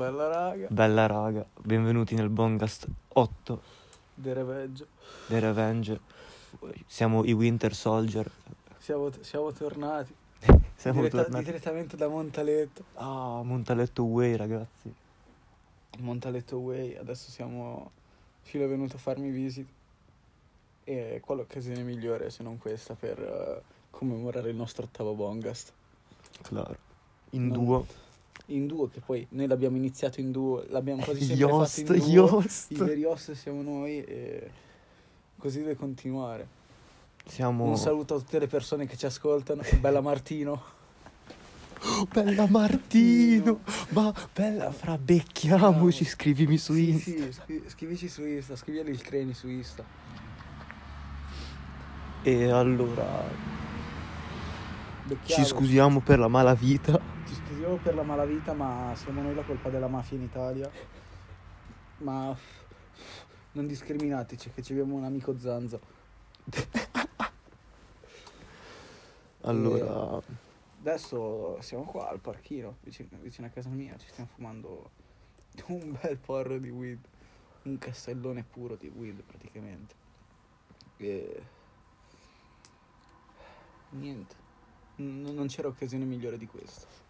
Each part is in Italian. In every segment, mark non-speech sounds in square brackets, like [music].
Bella raga. Bella raga, benvenuti nel Bongast 8 The Revenge. The Revenge. Siamo i Winter Soldier. Siamo, siamo tornati. [laughs] Siamo Diretta- tornati. Direttamente da Montaletto. Ah, Montaletto Way, ragazzi. Montaletto Way. Adesso siamo... Filo è venuto a farmi visita. E quale occasione migliore se non questa per eh, commemorare il nostro ottavo Bongast. Claro. In No. duo. In duo, che poi noi l'abbiamo iniziato in duo, l'abbiamo quasi [laughs] sempre Yost, fatto in duo. Yost. I veri host siamo noi e così deve continuare. Siamo... Un saluto a tutte le persone che ci ascoltano. [laughs] Bella Martino. Oh, [gasps] bella Martino! Ma bella, fra becchiamoci, scrivimi su Sì, Insta. sì, scri- scrivici su Insta, scriviali il creni su Insta. E allora ci Becchiamo. scusiamo per la malavita. Ci scusiamo per la malavita, ma siamo noi la colpa della mafia in Italia. Ma non discriminateci, che ci abbiamo un amico Zanza. [laughs] Allora, Adesso siamo qua al parchino, vicino, vicino a casa mia, ci stiamo fumando un bel porro di weed, un castellone puro di weed praticamente. E... Niente, N- non c'era occasione migliore di questa.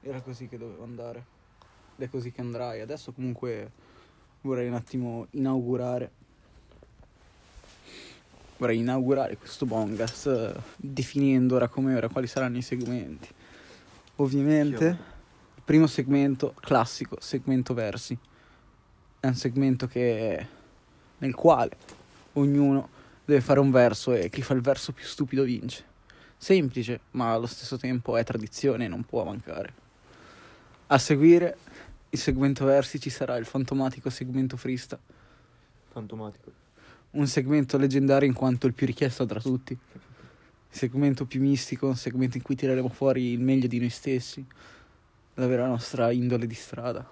Era così che dovevo andare. Ed è così che andrai. Adesso comunque vorrei un attimo inaugurare. Vorrei inaugurare questo bongas eh, definendo ora come ora quali saranno i segmenti. Ovviamente, il primo segmento classico, segmento versi. È un segmento che nel quale ognuno deve fare un verso e chi fa il verso più stupido vince. Semplice, ma allo stesso tempo è tradizione e non può mancare. A seguire il segmento versi ci sarà il fantomatico segmento freestyle fantomatico. un segmento leggendario in quanto il più richiesto tra tutti. Il segmento più mistico, un segmento in cui tireremo fuori il meglio di noi stessi, la vera nostra indole di strada.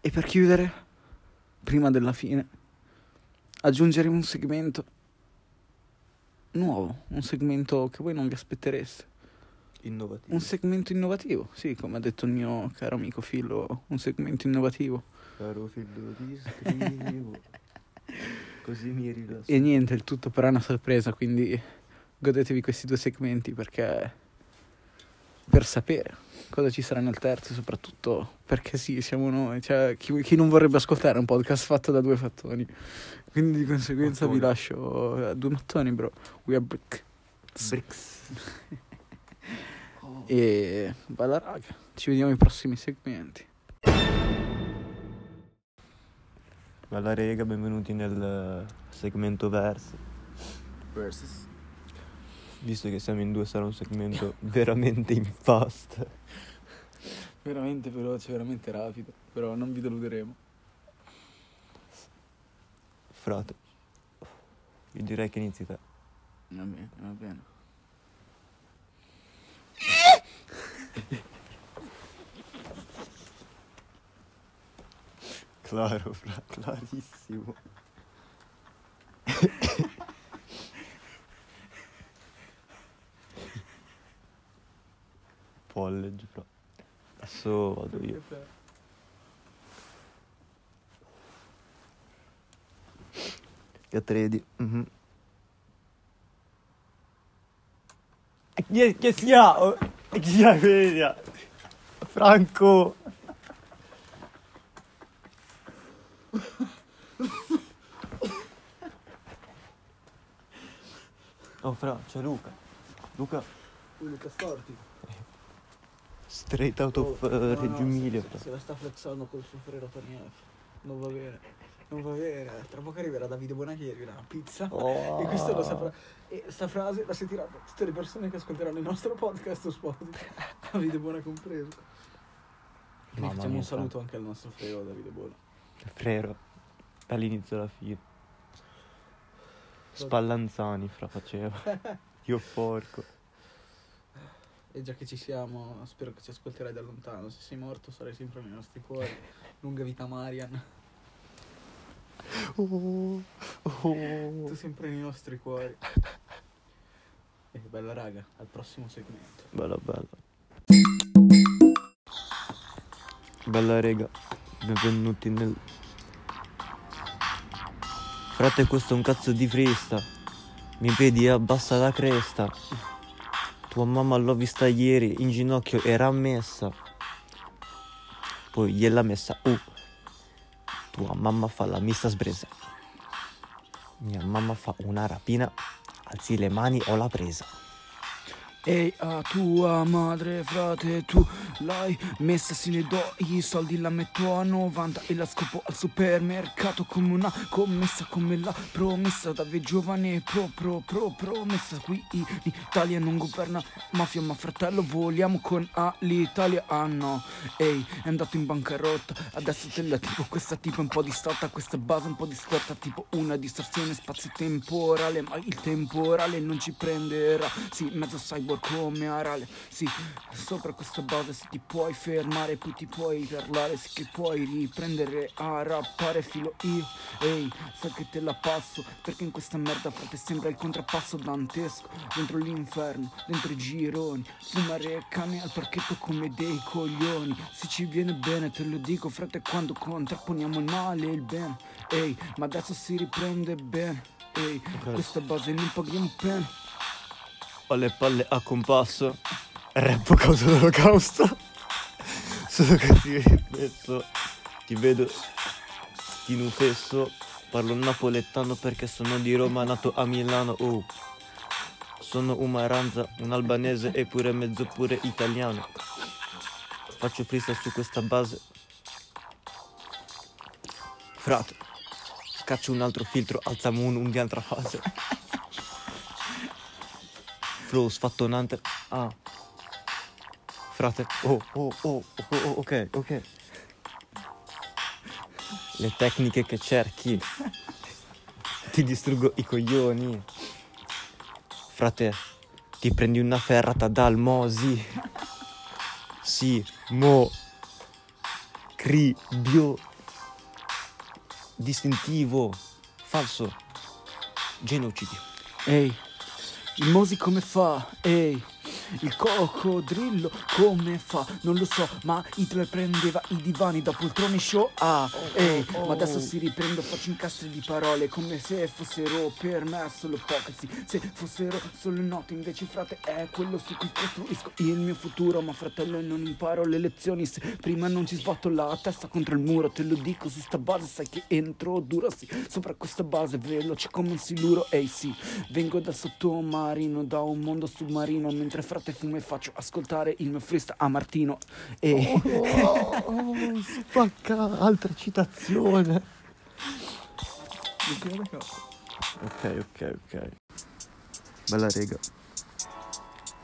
E per chiudere, prima della fine, aggiungeremo un segmento nuovo, un segmento che voi non vi aspettereste. Innovativo. Un segmento innovativo, sì, come ha detto il mio caro amico Fillo, un segmento innovativo. Caro figlio ti scrivo. [laughs] Così mi rilasso. E niente, il tutto però è una sorpresa, quindi godetevi questi due segmenti perché per sapere cosa ci sarà nel terzo soprattutto perché sì, siamo noi, cioè chi, chi non vorrebbe ascoltare un podcast fatto da due fattoni. Quindi di conseguenza vi Mattoni. lascio eh, due mattoni, bro. We are brick. Brix. [laughs] E bella raga, ci vediamo ai prossimi segmenti. Bella rega, benvenuti nel segmento verso. Versus. Visto che siamo in due sarà un segmento [laughs] veramente in fast. Veramente veloce, veramente rapido, però non vi deluderemo. Frate. Io direi che inizi te. Va bene, va bene. Claro, fra, clarissimo. College, fra. Adesso vado io. Get ready. Mhm. Che, che sia? Sia quella? Franco! Oh, fra, c'è Luca. Luca, Luca Storti. straight out of uh, Reggio Emilia, se, fra. se la sta flexando col suo frero Tony F. Non va bene. Non va bene. Tra poco arriverà Davide Bonachieri, una pizza. Oh. E questo lo saprà. E sta frase la sentiranno tutte le persone che ascolteranno il nostro podcast su Spotify. [laughs] Davide Buona compreso. Quindi Mamma facciamo un saluto anche al nostro frero Davide Buona. Frero, dall'inizio alla fine. Spallanzani, fra, faceva. [laughs] Io porco. E già che ci siamo, spero che ci ascolterai da lontano. Se sei morto sarai sempre nei nostri cuori. [laughs] Lunga vita Marian. Oh, oh. Tu sempre nei nostri cuori. E bella raga, al prossimo segmento. Bella, bella. Bella rega, benvenuti nel... Frate questo è un cazzo di frista Mi vedi abbassa la cresta Tua mamma l'ho vista ieri in ginocchio era messa Poi gliel'ha messa uh Tua mamma fa la missa sbresa. Mia mamma fa una rapina Alzi le mani ho la presa Ehi a tua madre frate tu l'hai messa se ne do i soldi la metto a 90 e la scopo al supermercato come una commessa come la promessa. Da giovane pro pro pro promessa. Qui in Italia non governa mafia ma fratello vogliamo con l'Italia ah no. Ehi è andato in bancarotta. Adesso te la tipo questa tipo un po' distorta questa base un po' distorta tipo una distorsione spazio-temporale ma il temporale non ci prenderà. Sì mezzo cyborg come Arale. Sì, sopra questa base se ti puoi fermare Poi ti puoi parlare Sì che puoi riprendere a rappare filo io. Ehi, sai che te la passo Perché in questa merda frate sembra il contrappasso dantesco. Dentro l'inferno, dentro i gironi Fumare cane al parchetto come dei coglioni. Se ci viene bene te lo dico frate Quando contrapponiamo il male e il bene. Ehi, ma adesso si riprende bene. Ehi, questa base non paghiamo bene ho le palle a compasso. Rap causa l'olocausto. Sono così messo. Ti vedo in un fesso. Parlo napoletano perché sono di Roma, nato a Milano. Oh. Sono un maranza, un albanese e pure mezzo pure italiano. Faccio freestyle su questa base. Frate, caccio un altro filtro, alziamo un, un'altra fase flow sfattonante. Ah. Frate. Oh, oh, oh, oh, oh, ok, ok. Le tecniche che cerchi. Ti distruggo i coglioni. Frate, ti prendi una ferrata dal mosi. Sì, mo. Cri, bio. Distintivo. Falso. Genocidio. Ehi. Il Mosi come fa? Ehi. Il coccodrillo come fa? Non lo so, ma Hitler prendeva i divani da poltrone show. Ah, ehi, ma adesso si riprende, faccio incastri di parole come se fossero per me solo poche, sì, se fossero solo note, invece frate è quello su cui costruisco il mio futuro, ma fratello non imparo le lezioni. Se prima non ci sbatto la testa contro il muro, te lo dico, su sta base sai che entro duro, sì, sopra questa base veloce come un siluro, ehi sì, vengo da sottomarino, da un mondo submarino, mentre frate fumo e faccio ascoltare il mio freestyle a Martino e... Oh, oh, [laughs] spacca, altra citazione. Ok, ok, ok. Bella rega.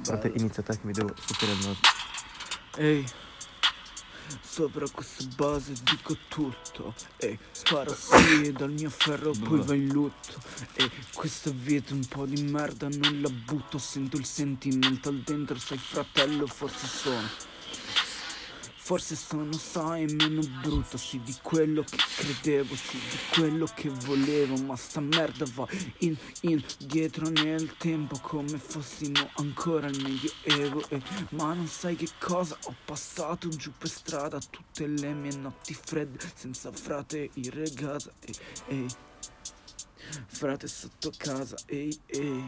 Frate, inizia te che mi devo sottere il naso. Ehi. Sopra questa base dico tutto. E sparo sì dal mio ferro poi va in lutto. E questa vita un po' di merda non la butto Sento il sentimental dentro sai fratello forse sono Forse sono, sai, meno brutto, sì, di quello che credevo, sì, di quello che volevo, ma sta merda va in, indietro nel tempo come fossimo ancora al medioevo, eh, ma non sai che cosa ho passato giù per strada tutte le mie notti fredde, senza frate in regata, ehi, ehi, frate sotto casa, ehi, ehi.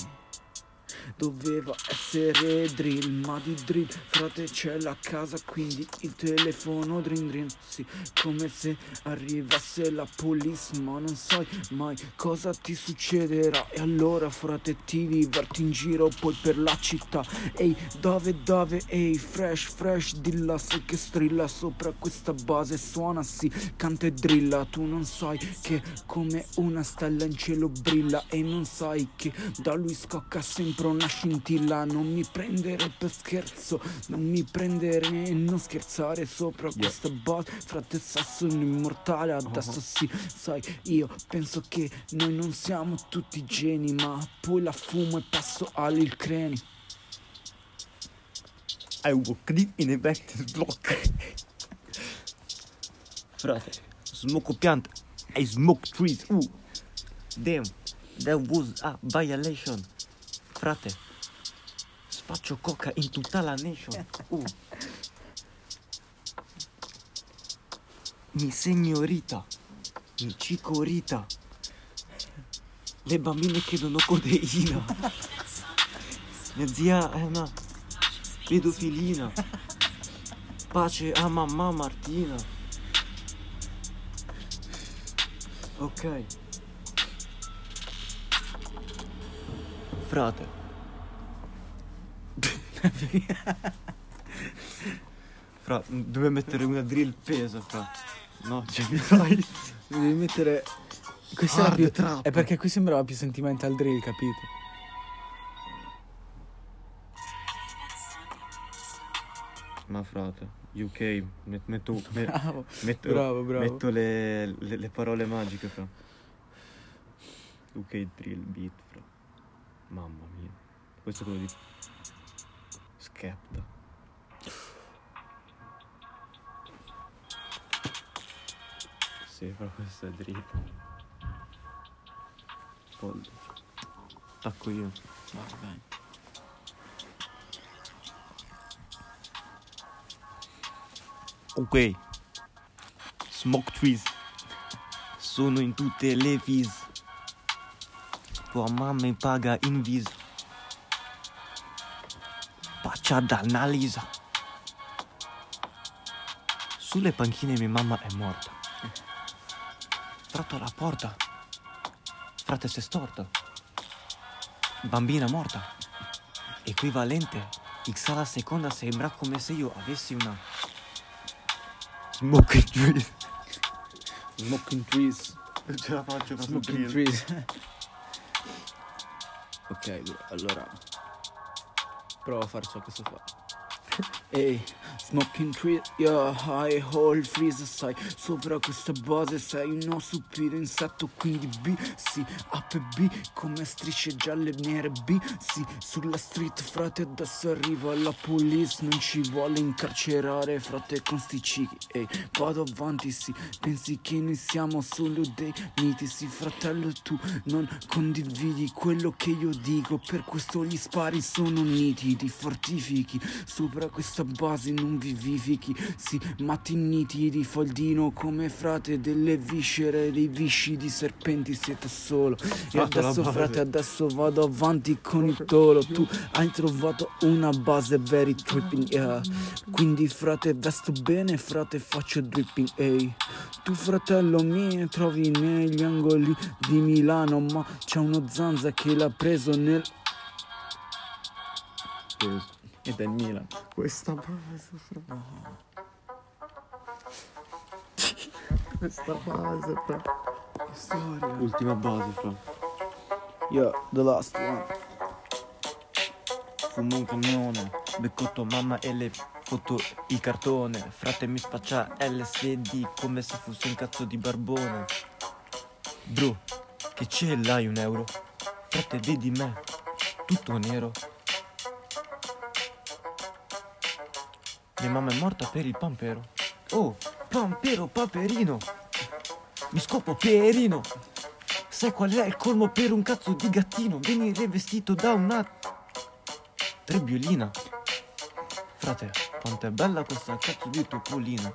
Doveva essere drill, ma di drill. Frate c'è la casa quindi il telefono drin drin. Sì, come se arrivasse la police Ma non sai mai cosa ti succederà. E allora frate ti diverti in giro poi per la città. Ehi, dove dove, ehi, fresh fresh Dilla sai che strilla. Sopra questa base Suona sì, canta e drilla. Tu non sai che come una stella in cielo brilla. E non sai che da lui scocca sempre sopra una scintilla Non mi prendere per scherzo Non mi prendere e non scherzare sopra yeah. questa base Frate sono immortale adesso uh-huh. sì Sai io penso che noi non siamo tutti geni Ma poi la fumo e passo all'il creni I walk deep in a back block Frate Smoke pianta I smoke trees Ooh. Damn That was a violation frate. Spaccio coca in tutta la nation. [laughs] Uh. Mi signorita, mi cicorita. Le bambine chiedono codeina. Mia zia è una pedofilina. Pace a mamma Martina. Ok. Frate. [laughs] Fra, dove mettere una drill pesa, fra. No, [laughs] c'è dai. [laughs] Devi mettere. Questa Hard più... trap. È perché qui sembrava più sentimental drill, capito? Ma frate, UK, met- metto, me- Bravo. metto, Bravo, bravo. metto le, le- le parole magiche, fra. UK drill beat, fra. Mamma mia. Questo è quello di Skepta. Sì, però questo è drill. Pollo. Tacco io. Vai, vai. Ok. Smoke trees. Sono in tutte le vis. Tua mamma mi paga in vis. Faccia d'analisa. Sulle panchine mia mamma è morta. Fratto alla porta. Frate si è storto. Bambina morta. Equivalente. X alla seconda sembra come se io avessi una Smoking trees. Smoking trees. Non ce la faccio per Smoking trees. Ok, allora. Prova a fare ciò che so fare. Ehi, smoking tree, yeah, high hole freeze, sai, sopra questa base sei uno stupido insetto, quindi B, sì, A per B, come strisce gialle nere B, sì, sulla street, frate, adesso arriva la police, non ci vuole incarcerare, frate, con sti cicchi, ehi, vado avanti, sì, pensi che noi siamo solo dei miti, sì, fratello, tu non condividi quello che io dico, per questo gli spari sono nitidi, fortifichi, sopra questa base non vivifichi, sì, matti nitidi, foldino come frate delle viscere, dei visci di serpenti, siete solo, e adesso frate, adesso vado avanti con il tolo, tu hai trovato una base very tripping, yeah. quindi frate, vesto bene, frate, faccio dripping, ehi. Tu fratello mi trovi negli angoli di Milano Ma c'è uno zanza che l'ha preso nel... Ed è il Milan Questa base, fra. Questa base, fra. Che storia Ultima base, fra. Yo, the last one Fumo un cannone, beccotto mamma e le foto il cartone. Frate mi spaccia LSD come se fosse un cazzo di barbone. Bro, che ce l'hai un euro? Frate vedi me, tutto nero. Mia mamma è morta per il pampero. Oh, pampero, paperino. Mi scopo Pierino. Sai qual è il colmo per un cazzo di gattino? Venire vestito da una Trebbiolina. Frate, quanto è bella questa cazzo di topolina.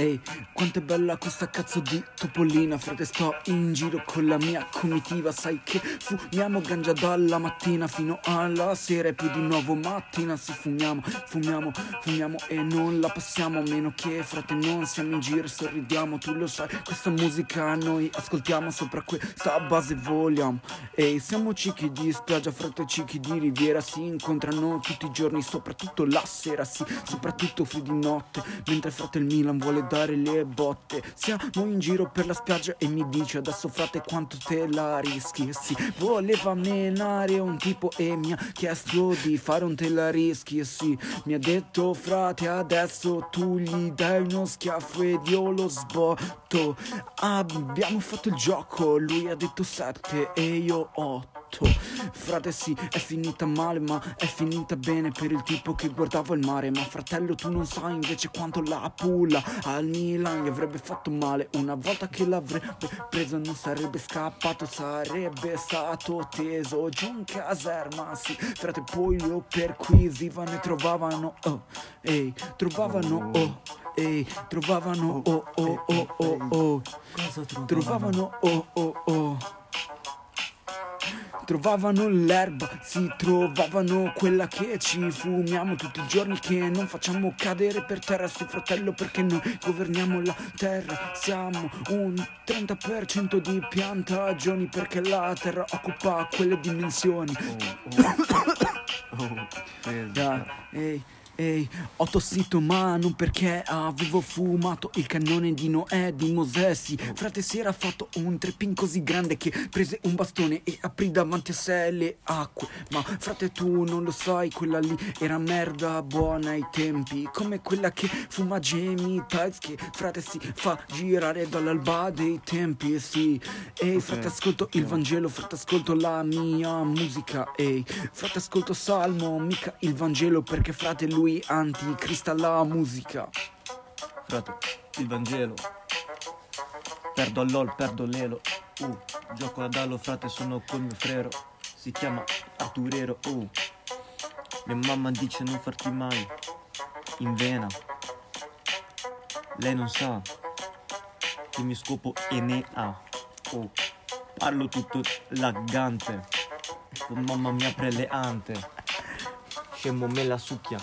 Ehi, quanto è bella questa cazzo di topolina Frate sto in giro con la mia comitiva Sai che fumiamo ganja dalla mattina fino alla sera E poi di nuovo mattina si fumiamo, fumiamo, fumiamo E non la passiamo a meno che frate non siamo in giro e sorridiamo Tu lo sai, questa musica noi ascoltiamo Sopra questa base vogliamo. Ehi, siamo cicchi di spiaggia, frate cicchi di riviera Si incontrano tutti i giorni, soprattutto la sera Sì, soprattutto free di notte Mentre frate il Milan vuole dare le botte. Siamo in giro per la spiaggia e mi dice Adesso frate quanto te la rischi? Sì, voleva menare un tipo e mi ha chiesto di fare un te la rischi. Sì, mi ha detto frate adesso tu gli dai uno schiaffo ed io lo sbotto. Abbiamo fatto il gioco, lui ha detto 7 e io 8 fatto. Frate sì, è finita male, ma è finita bene per il tipo che guardava il mare. Ma fratello, tu non sai invece quanto la pulla al Milan gli avrebbe fatto male. Una volta che l'avrebbe preso non sarebbe scappato, sarebbe stato teso giù in caserma. Sì, frate, poi lo perquisivano e trovavano, oh, ehi, trovavano, oh. Ehi, trovavano oh oh oh oh oh Cosa Trovavano oh oh oh Trovavano l'erba, si trovavano quella che ci fumiamo tutti i giorni che non facciamo cadere per terra sto fratello perché noi governiamo la terra siamo un 30% di piantagioni perché la terra occupa quelle dimensioni Yeah, ehi, ehi, ho tossito ma non perché avevo fumato il cannone di Noè di Mosè sì, frate si era fatto un trepin così grande che prese un bastone e aprì davanti a sé le acque. Ma frate tu non lo sai quella lì era merda buona ai tempi. Come quella che fuma Jamie Tights che frate si fa girare dall'alba dei tempi sì. Ehi frate ascolto il Vangelo frate ascolto la mia musica ehi. Frate ascolto Salmo mica il Vangelo perché frate lui anticrista la musica Frate, il Vangelo. Perdo all'ol, perdo l'elo. Uh, gioco ad allo, frate, sono col mio frero. Si chiama Arturero. Uh. Mia mamma dice non farti mai in vena. Lei non sa che mi scopo e ne ha. Oh. Parlo tutto laggante. Con mamma mia preleante. Scemo me la succhia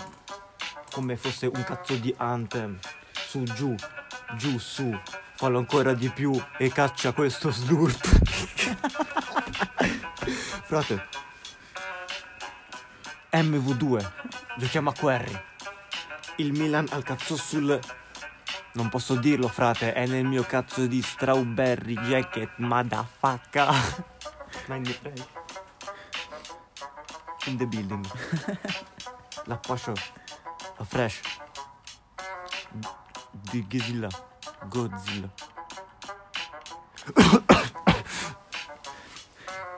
come fosse un cazzo di anthem. Su, giù, giù, su. Fallo ancora di più e caccia questo slurp. [laughs] Frate. MV2. Giochiamo a Querry. Il Milan al cazzo sul... Non posso dirlo, frate, è nel mio cazzo di strawberry jacket, motherfucker. Mind the break. In the building. [laughs] La Pascio. La Fresh. Di Godzilla. Godzilla.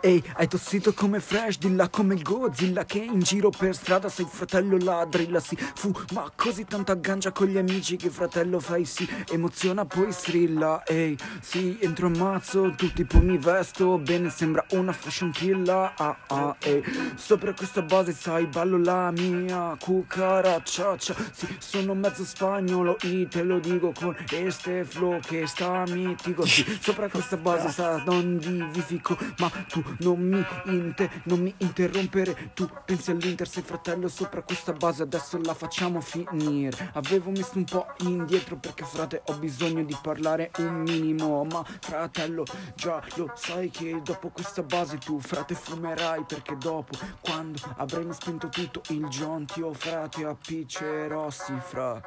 Ehi, hai tossito come Fresh, dilla come il Godzilla Che in giro per strada sei fratello ladrilla Si fuma così tanta gancia con gli amici Che fratello fai si emoziona poi strilla Ehi, sì, entro ammazzo, tutti poi mi vesto Bene, sembra una fashion killa Ah ah, ehi, sopra questa base sai ballo la mia cucaracciaccia Sì, sono mezzo spagnolo, e te lo dico con este flow che sta mitico. Sì, sopra questa base sa non vivifico Ma tu non mi, inte, non mi interrompere. Tu pensi all'Inter, sei fratello sopra questa base Adesso la facciamo finire. Avevo messo un po' indietro perché frate ho bisogno di parlare un minimo Ma fratello già lo sai che dopo questa base tu frate fumerai Perché dopo quando avremo spento tutto il Giont Io frate appiccerò sì fra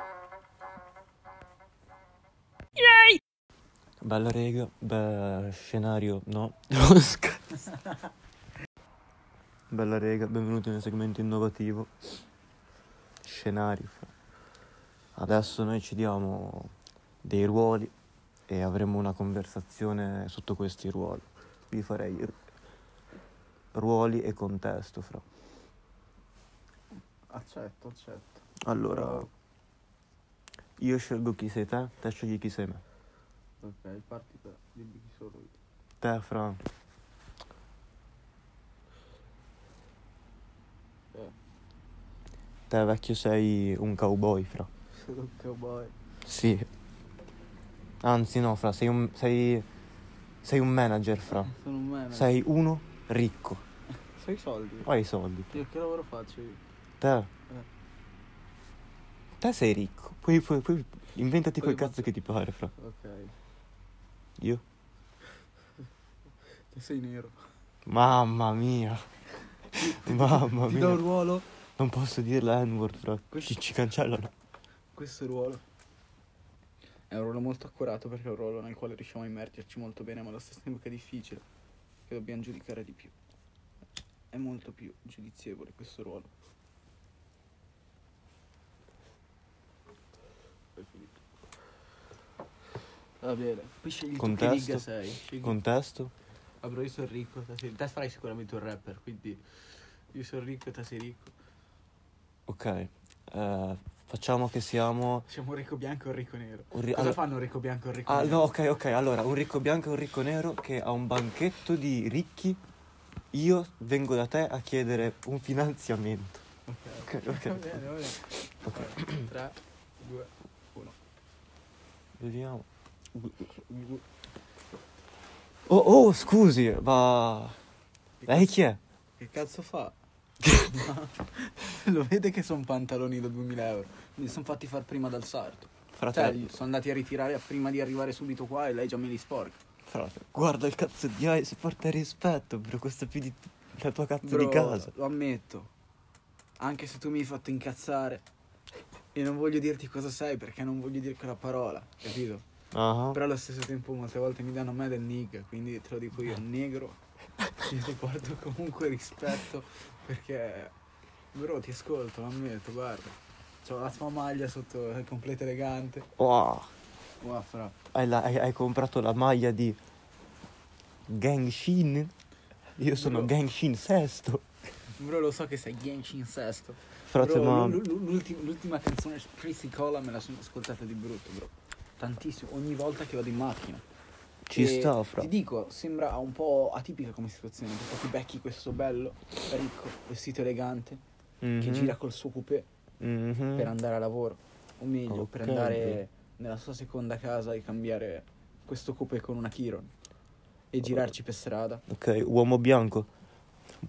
Bella rega, bel scenario, no? [laughs] Bella rega, benvenuti nel segmento innovativo. Scenario. Adesso noi ci diamo dei ruoli e avremo una conversazione sotto questi ruoli. Vi farei ru- ruoli e contesto, fra. Accetto, accetto Allora, io scelgo chi sei te, te scegli chi sei me. Ok, parti te, dimmi chi sono io Te, fra. Eh. Te, vecchio, sei un cowboy, fra. Sono [laughs] un cowboy Sì. Anzi, no, fra, sei un, sei, sei un manager, fra. [laughs] Sono un manager Sei uno ricco. [laughs] Sei soldi Hai i soldi. Io che lavoro faccio io? Te. Te sei ricco. Poi, poi, poi inventati Poi quel cazzo che ti pare, fra. Ok Io? Te sei nero Mamma mia. Mamma Ti do un mia. ruolo Non posso dire la N-word, fra. Questo- Ci, ci cancellano. Questo ruolo è un ruolo molto accurato perché è un ruolo nel quale riusciamo a immergerci molto bene, ma allo stesso tempo che è difficile, che dobbiamo giudicare di più. È molto più giudizievole questo ruolo. Poi finito. Va bene, poi scegli tu che Contesto. riga sei. Scegli- Contesto? Ah, bro, io sono ricco, te, sei... te farai sicuramente un rapper, quindi io sono ricco e te sei ricco. Ok, eh, facciamo che siamo... Siamo un ricco bianco e un ricco nero. un ri- Cosa allora- fanno un ricco bianco e un ricco Ah, nero? no, ok, ok, allora, un ricco bianco e un ricco nero che ha un banchetto di ricchi, io vengo da te a chiedere un finanziamento. Ok, Ok, ok. [laughs] Va bene, va bene. Ok. 3, 2, 1. Vediamo. Oh, oh, scusi, ma... Lei chi è? Che cazzo fa? [laughs] Lo vede che sono pantaloni da 2000 euro. Mi sono fatti far prima dal sarto. Cioè, Fratello, li sono andati a ritirare prima di arrivare subito qua e lei già me li sporca. fratello, guarda il cazzo di ice, porta rispetto, bro, costa più di la tua cazzo Bro, di casa. lo ammetto. Anche se tu mi hai fatto incazzare. E non voglio dirti cosa sei perché non voglio dire quella parola, capito? Ah, Però allo stesso tempo molte volte mi danno a me del nigga, quindi te lo dico io, negro. [laughs] Io ti porto comunque rispetto perché, bro, ti ascolto, ammetto, guarda. C'ho la tua maglia sotto, è completa elegante. wow. Wow, fra. Hai, la- hai- hai comprato la maglia di Gangshin? Io sono Bro. Gangshin sesto. Bro, lo so che sei Genshin sesto. Frate, Bro, ma... l'ultima, l'ultima canzone Pretty Cola me la sono ascoltata di brutto, bro. Tantissimo, ogni volta che vado in macchina. Ci E sta, fra. Ti dico, sembra un po' atipica come situazione, perché ti becchi questo bello, ricco, vestito elegante, che Mhm, gira col suo coupé mhm. per andare a lavoro, o meglio, per Ok, andare nella sua seconda casa e cambiare questo coupé con una Chiron e girarci per strada. Ok, uomo bianco.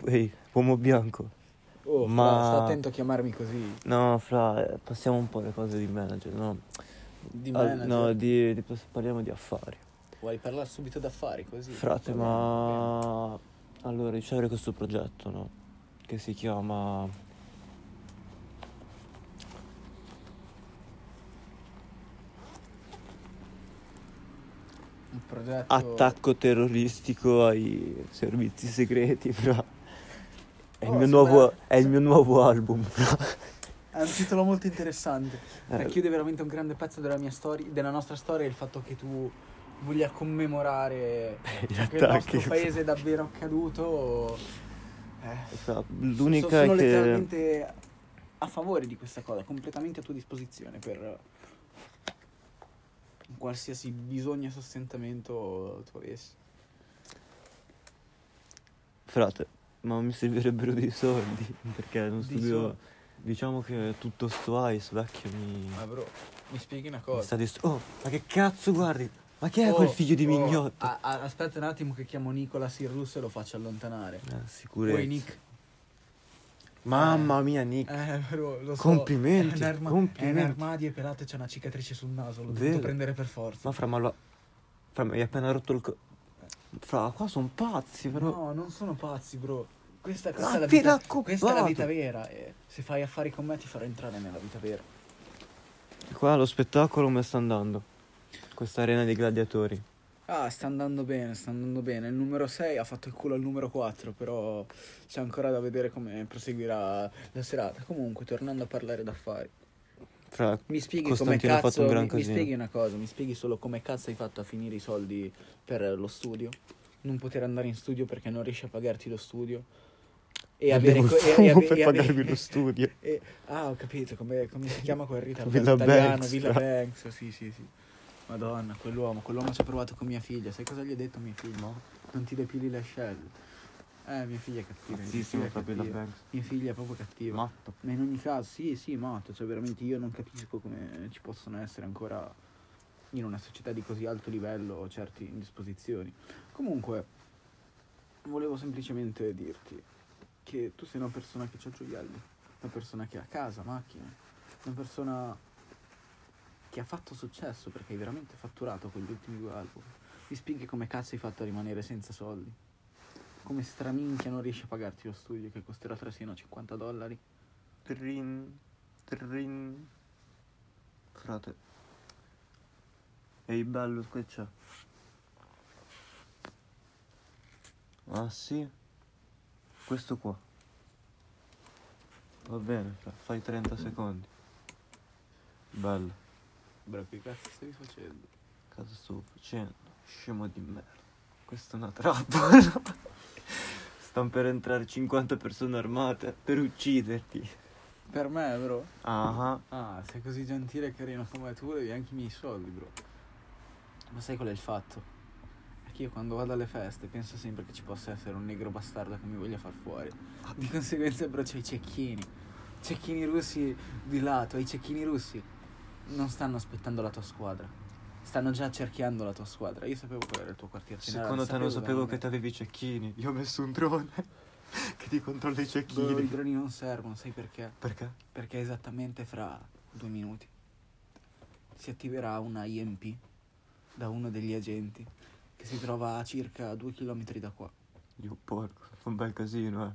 Ehi, uomo bianco. Oh, Ma- fra, sta attento a chiamarmi così. No, fra, eh, passiamo un po' alle cose di manager, no? Di Al- manager. no, di, di- parliamo di affari. Vuoi parlare subito d'affari così? Frate, ma... Allora, ricevere questo progetto, no? Che si chiama... Un progetto... Attacco terroristico ai servizi segreti, fra. È, il Oh, mio sembra- nuovo, è il mio nuovo album, fra. È un titolo molto interessante. Eh. Racchiude veramente un grande pezzo della mia storia, della nostra storia, il fatto che tu voglia commemorare [laughs] Gli che il nostro paese è davvero accaduto. Eh, L'unica sono è che... letteralmente a favore di questa cosa, completamente a tua disposizione per qualsiasi bisogno e sostentamento tu avessi. Frate, ma mi servirebbero dei soldi, perché Dei studio... Diciamo che tutto sto ice, vecchio, mi... Ma bro, mi spieghi una mi cosa. sta dist- Oh, ma che cazzo, guardi? Ma chi è Oh, quel figlio di oh, mignotta? a- a- aspetta un attimo che chiamo Nicolas il russo e lo faccio allontanare. Eh, Poi sicurezza. Nick. Mamma mia, Nick. Eh, bro, lo so. Complimenti, È un, arma- complimenti. è un armadio e pelato e c'è una cicatrice sul naso. L'ho Vero. dovuto prendere per forza. Ma fra, ma lo... Fra, mi hai appena rotto il co... Fra, qua sono pazzi, però... No, non sono pazzi, bro. Questa, questa è la vita, questa è la vita vera. E se fai affari con me ti farò entrare nella vita vera. Qua lo spettacolo come sta andando? Questa arena dei gladiatori. Ah, sta andando bene, sta andando bene. Il numero 6 ha fatto il culo al numero 4, però c'è ancora da vedere come proseguirà la serata. Comunque, tornando a parlare d'affari. Fra, Mi spieghi come cazzo un mi, mi spieghi una cosa, mi spieghi solo come cazzo hai fatto a finire i soldi per lo studio? Non poter andare in studio perché non riesci a pagarti lo studio? E avere co- e- e per e pagarmi lo studio. [laughs] e- ah, ho capito, come, come si chiama quel ritardo Villa italiano, Banks, Villa fra. Banks, sì, sì, sì. Madonna, quell'uomo, quell'uomo ci ha provato con mia figlia. Sai cosa gli ha detto mia figlia? Non ti depili le ascelle. Eh, mia figlia è cattiva. mia cattiva. Banks. Mia figlia è proprio cattiva. Matto. Ma in ogni caso, sì, sì, matto, cioè veramente io non capisco come ci possono essere ancora in una società di così alto livello certe indisposizioni. Comunque, volevo semplicemente dirti che tu sei una persona che ha gioielli, una persona che ha casa, macchine, una persona che ha fatto successo perché hai veramente fatturato con gli ultimi due album. Mi spieghi come cazzo hai fatto a rimanere senza soldi? Come straminchia non riesci a pagarti lo studio che costerà trasino 50 dollari? Trin, trin. Frate. Ehi bello, che c'è? Ah sì? Questo qua. Va bene, fai 30 secondi. Bello. Bro, che cazzo stai facendo? Cosa sto facendo? Scemo di merda. Questa è una trappola. [laughs] Stanno per entrare 50 persone armate per ucciderti. Per me, bro. Ah, Ah, sei così gentile e carino come tu, devi anche i miei soldi, bro. Ma sai qual è il fatto? Che io quando vado alle feste penso sempre che ci possa essere un negro bastardo che mi voglia far fuori. Di conseguenza, bro, c'ho i cecchini. Cecchini russi di lato, i cecchini russi non stanno aspettando la tua squadra. Stanno già cerchiando la tua squadra. Io sapevo qual era il tuo quartier generale. secondo te non sapevo che ti avevi i cecchini. Io ho messo un drone [laughs] che ti controlla i Bro, i cecchini. droni non servono, sai perché? Perché? Perché esattamente fra due minuti si attiverà una IMP da uno degli agenti che si trova a circa due chilometri da qua. Io porco, fa un bel casino,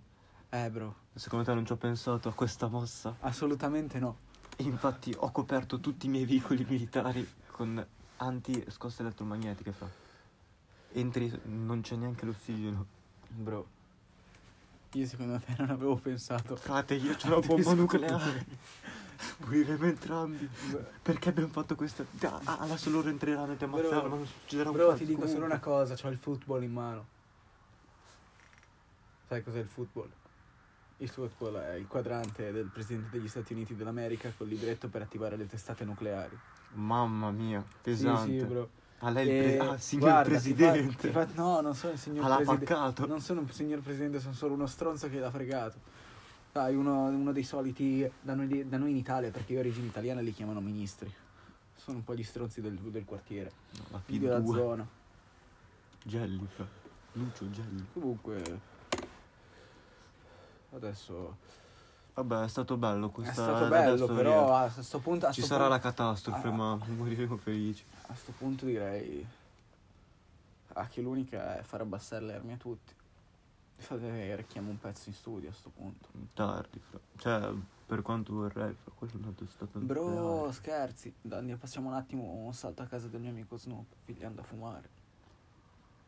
eh. Eh bro, Secondo te non ci ho pensato a questa mossa? assolutamente no. E infatti ho coperto tutti i miei veicoli militari con anti-scosse elettromagnetiche, fra. Entri, non c'è neanche l'ossigeno. Bro, io secondo te non avevo pensato. Frate, io c'ho una [laughs] bomba nucleare. [laughs] Moriremo entrambi. Perché abbiamo fatto questa... Ah, adesso loro entreranno e ti Bro, ammazzeranno, ma non succederà un Bro, cazzo ti dico solo una cosa, ho il football in mano. Sai cos'è il football? Il football è il quadrante del presidente degli Stati Uniti d'America col libretto per attivare le testate nucleari. Mamma mia, pesante. Sì, sì, bro. Ah, lei il E pre- ah, signor guarda, ti fa- presidente. ti fa- no, non sono il signor presidente. Non sono un signor presidente, sono solo uno stronzo che l'ha fregato. Sai, uno, uno dei soliti da noi, da noi in Italia, perché io ho origini italiane li chiamano ministri. Sono un po' gli stronzi del, del quartiere, La della P2. zona. Gelli, fra. Lucio Gelli. Comunque, adesso Vabbè, è stato bello è questa stato la bello, però a sto punto, a Ci sarà la punto- catastrofe, Ah. ma [laughs] moriremo felici. a sto punto direi ah, che l'unica è far abbassare le armi a tutti. Fate, recchiamo un pezzo in studio a sto punto. Tardi, fra. Cioè, per quanto vorrei, fra quello non è stato Bro, scherzi. Dai, facciamo un attimo un salto a casa del mio amico Snoop, pigliando a fumare.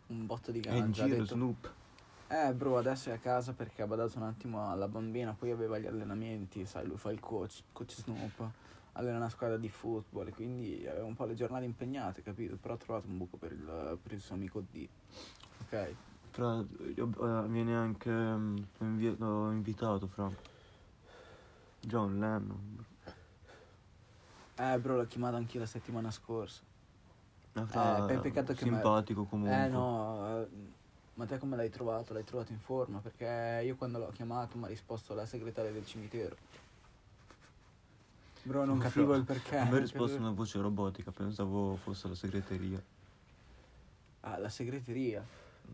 Un botto di È in ganja. giro detto- Snoop. Eh, bro, adesso è a casa perché ha badato un attimo alla bambina, poi aveva gli allenamenti, sai, lui fa il coach, coach Snoop, allena una squadra di football, e quindi aveva un po' le giornate impegnate, capito? Però ha trovato un buco per il, per il suo amico D. Ok? Fra, eh, viene anche mm, l'ho invi- l'ho invitato, fra. John Lennon. Eh, bro, l'ho chiamato anche la settimana scorsa. Eh, fra, Eh, per peccato che me- simpatico comunque. Eh, no, eh, ma te come l'hai trovato? L'hai trovato in forma? Perché io quando l'ho chiamato mi ha risposto la segretaria del cimitero. Bro, non Fra, capivo il perché. Me ha non risposto capivo- una voce robotica, pensavo fosse la segreteria. Ah, la segreteria.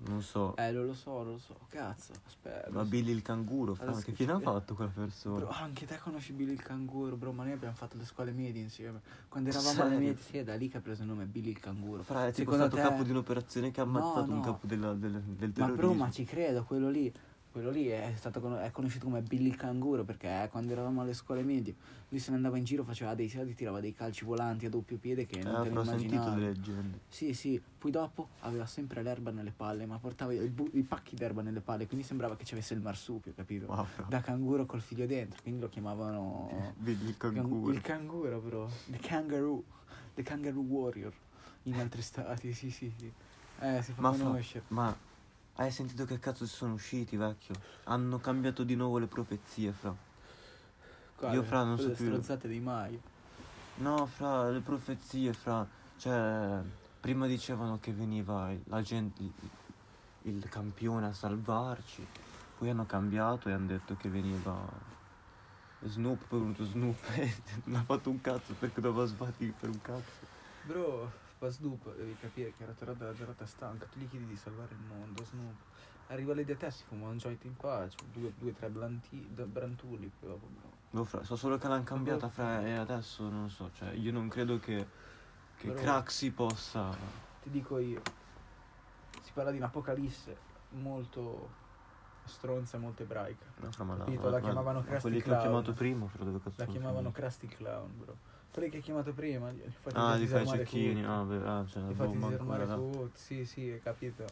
Non so. Eh, lo, lo so, lo so. Cazzo, aspetta. Ma Billy il canguro, fra, Adesso che fine ha fatto quella persona? Bro, anche te conosci Billy il canguro, bro, ma noi abbiamo fatto le scuole medie insieme. Quando eravamo alle Serio? medie, sì, è da lì che ha preso il nome Billy il canguro. Fra, è tipo stato te- capo di un'operazione che ha No, ammazzato un no. capo della- del, del Ma terrorismo. bro, ma ci credo, quello lì, quello lì è stato è conosciuto come Billy il canguro perché eh, quando eravamo alle scuole medie lui se ne andava in giro, faceva dei soldi, tirava dei calci volanti a doppio piede che Eh, non te ne immaginavi. delle leggende. Sì, sì, poi dopo aveva sempre l'erba nelle palle, ma portava i, bu- i pacchi d'erba nelle palle, quindi sembrava che ci avesse il marsupio, capito? Wow. Da canguro col figlio dentro, quindi lo chiamavano [laughs] Billy il Can- canguro. il canguro, bro. The kangaroo. The kangaroo warrior. In altri stati, sì, sì, sì. Eh, si fa Ma, conoscere. ma hai sentito che cazzo si sono usciti, vecchio? Hanno cambiato di nuovo le profezie, fra. Quale? io, fra, non so Quelle più- strozzate di Maio. No, fra, le profezie, fra. Cioè, prima dicevano che veniva la gente, il, il campione a salvarci. Poi hanno cambiato e hanno detto che veniva Snoop, poi è venuto Snoop [laughs] e non ha fatto un cazzo perché doveva sbattere per un cazzo. Bro, fa Snoop, devi capire che era tornata la giornata stanca. Tu gli chiedi di salvare il mondo, Snoop. Arriva lì da te, si fuma un joint in pace, due, due tre blanti, brantuli, bro. Boh, fra, so solo che l'hanno cambiata, fra, e adesso non so, cioè, io non credo che, che Però- Craxi possa... Ti dico io, si parla di un'apocalisse molto stronza e molto ebraica. No, fra, ma Capito, la chiamavano ma Krusty quelli che ho Clown. chiamato prima, fra, dove cazzo La chiamavano? Krusty Clown, bro. Quelli che hai chiamato prima, li fate Ah, li fai disarmare cecchini, ah, beh, ah, cioè, Li fate ma disarmare tutti, sì, sì, hai capito.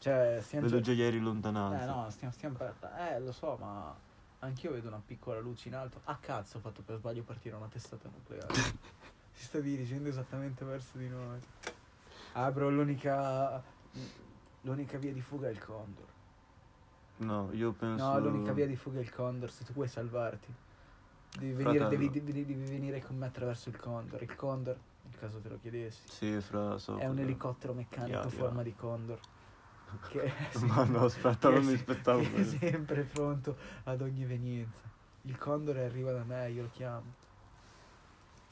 Cioè, stiamo Vedo già- già ieri in lontananza. Eh no, stiamo, stiamo per... Eh, lo so, ma anch'io vedo una piccola luce in alto. Ah, cazzo, ho fatto per sbaglio partire una testata nucleare. [laughs] si sta dirigendo esattamente verso di noi. Ah, bro, l'unica... L'unica via di fuga è il condor. No, io penso... No, l'unica via di fuga è il condor, se tu vuoi salvarti. Devi venire, devi, devi- devi venire con me attraverso il condor. Il condor, nel caso te lo chiedessi, Sì, fra... So è un elicottero meccanico a forma di condor. [laughs] Che, Ma no, aspetta, non è- mi aspettavo che è sempre pronto ad ogni evenienza. Il condor arriva da me, io lo chiamo.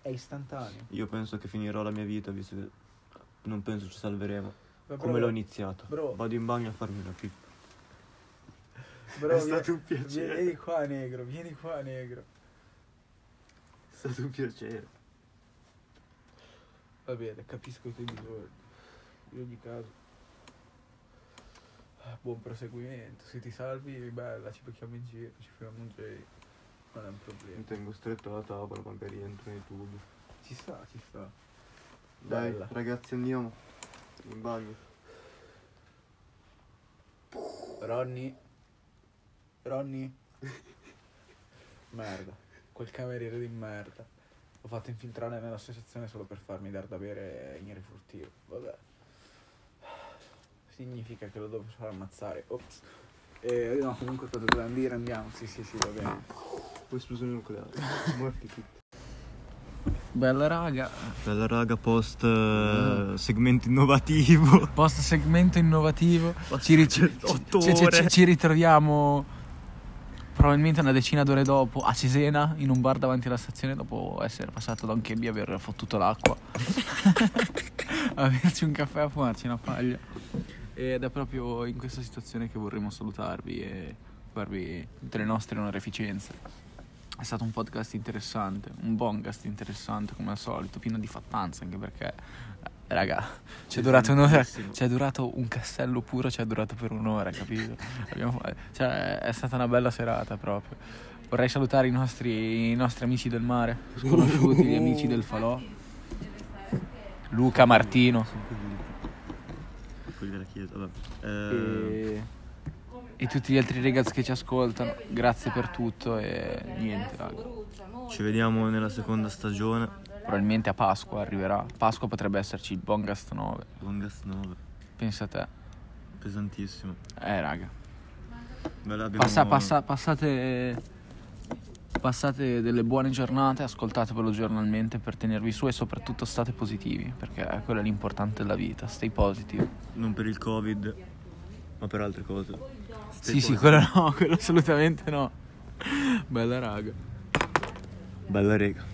È istantaneo. Io penso che finirò la mia vita, visto che non penso ci salveremo. Ma Come bro, l'ho iniziato. bro. Vado in bagno a farmi una pippa. bro, È stato un piacere. Vieni qua, negro, vieni qua, negro. Stato un piacere. Va bene, capisco i tuoi bisogni. In ogni caso. ah, Buon proseguimento. Se ti salvi, bella, ci becchiamo in giro, ci facciamo un giro. Non è un problema. Mi tengo stretto alla tavola, magari entro nei tubi. Ci sta, ci sta. Dai, Bella. ragazzi, andiamo. In bagno. Ronny? Ronny? [laughs] Merda. Quel cameriere di merda. L'ho fatto infiltrare nell'associazione solo per farmi dar da bere in rifurtivo. Vabbè. Significa che lo devo far ammazzare. Ops. Eh, no, comunque cosa dobbiamo dire? Andiamo. Sì, sì, sì, va bene. Poi esplosione [laughs] nucleare. Morti tutti. Bella raga. Bella raga, post eh, segmento innovativo. Post segmento innovativo. Ci, ri- ci- ci- ci ritroviamo probabilmente una decina d'ore dopo a Cesena in un bar davanti alla stazione dopo essere passato da un kebab e aver fottuto l'acqua. [laughs] a berci un caffè a fumarci una paglia. Ed è proprio in questa situazione che vorremmo salutarvi e farvi tutte le nostre onorificenze. È stato un podcast interessante, un bongast interessante come al solito, pieno di fattanza anche perché, eh, raga, ci è durato un'ora, ci è durato un castello puro, ci è durato per un'ora, capito? Abbiamo cioè, è stata una bella serata proprio. Vorrei salutare i nostri, i nostri amici del mare, sconosciuti, gli amici del falò, Luca, Martino e, e tutti gli altri ragazzi che ci ascoltano. Grazie per tutto e niente, raga. ci vediamo nella seconda stagione. Probabilmente a Pasqua arriverà. Pasqua potrebbe esserci il Bongast 9. Longest 9. Pensa a te. Pesantissimo. Eh, raga. Bella, abbiamo... Passa- passa- passate. Passate delle buone giornate, ascoltatevelo giornalmente per tenervi su e soprattutto state positivi, perché quello è l'importante della vita, stay positive. Non per il covid, ma per altre cose. sì, sì, quello no, [laughs] quello assolutamente no. Bella raga. Bella rega.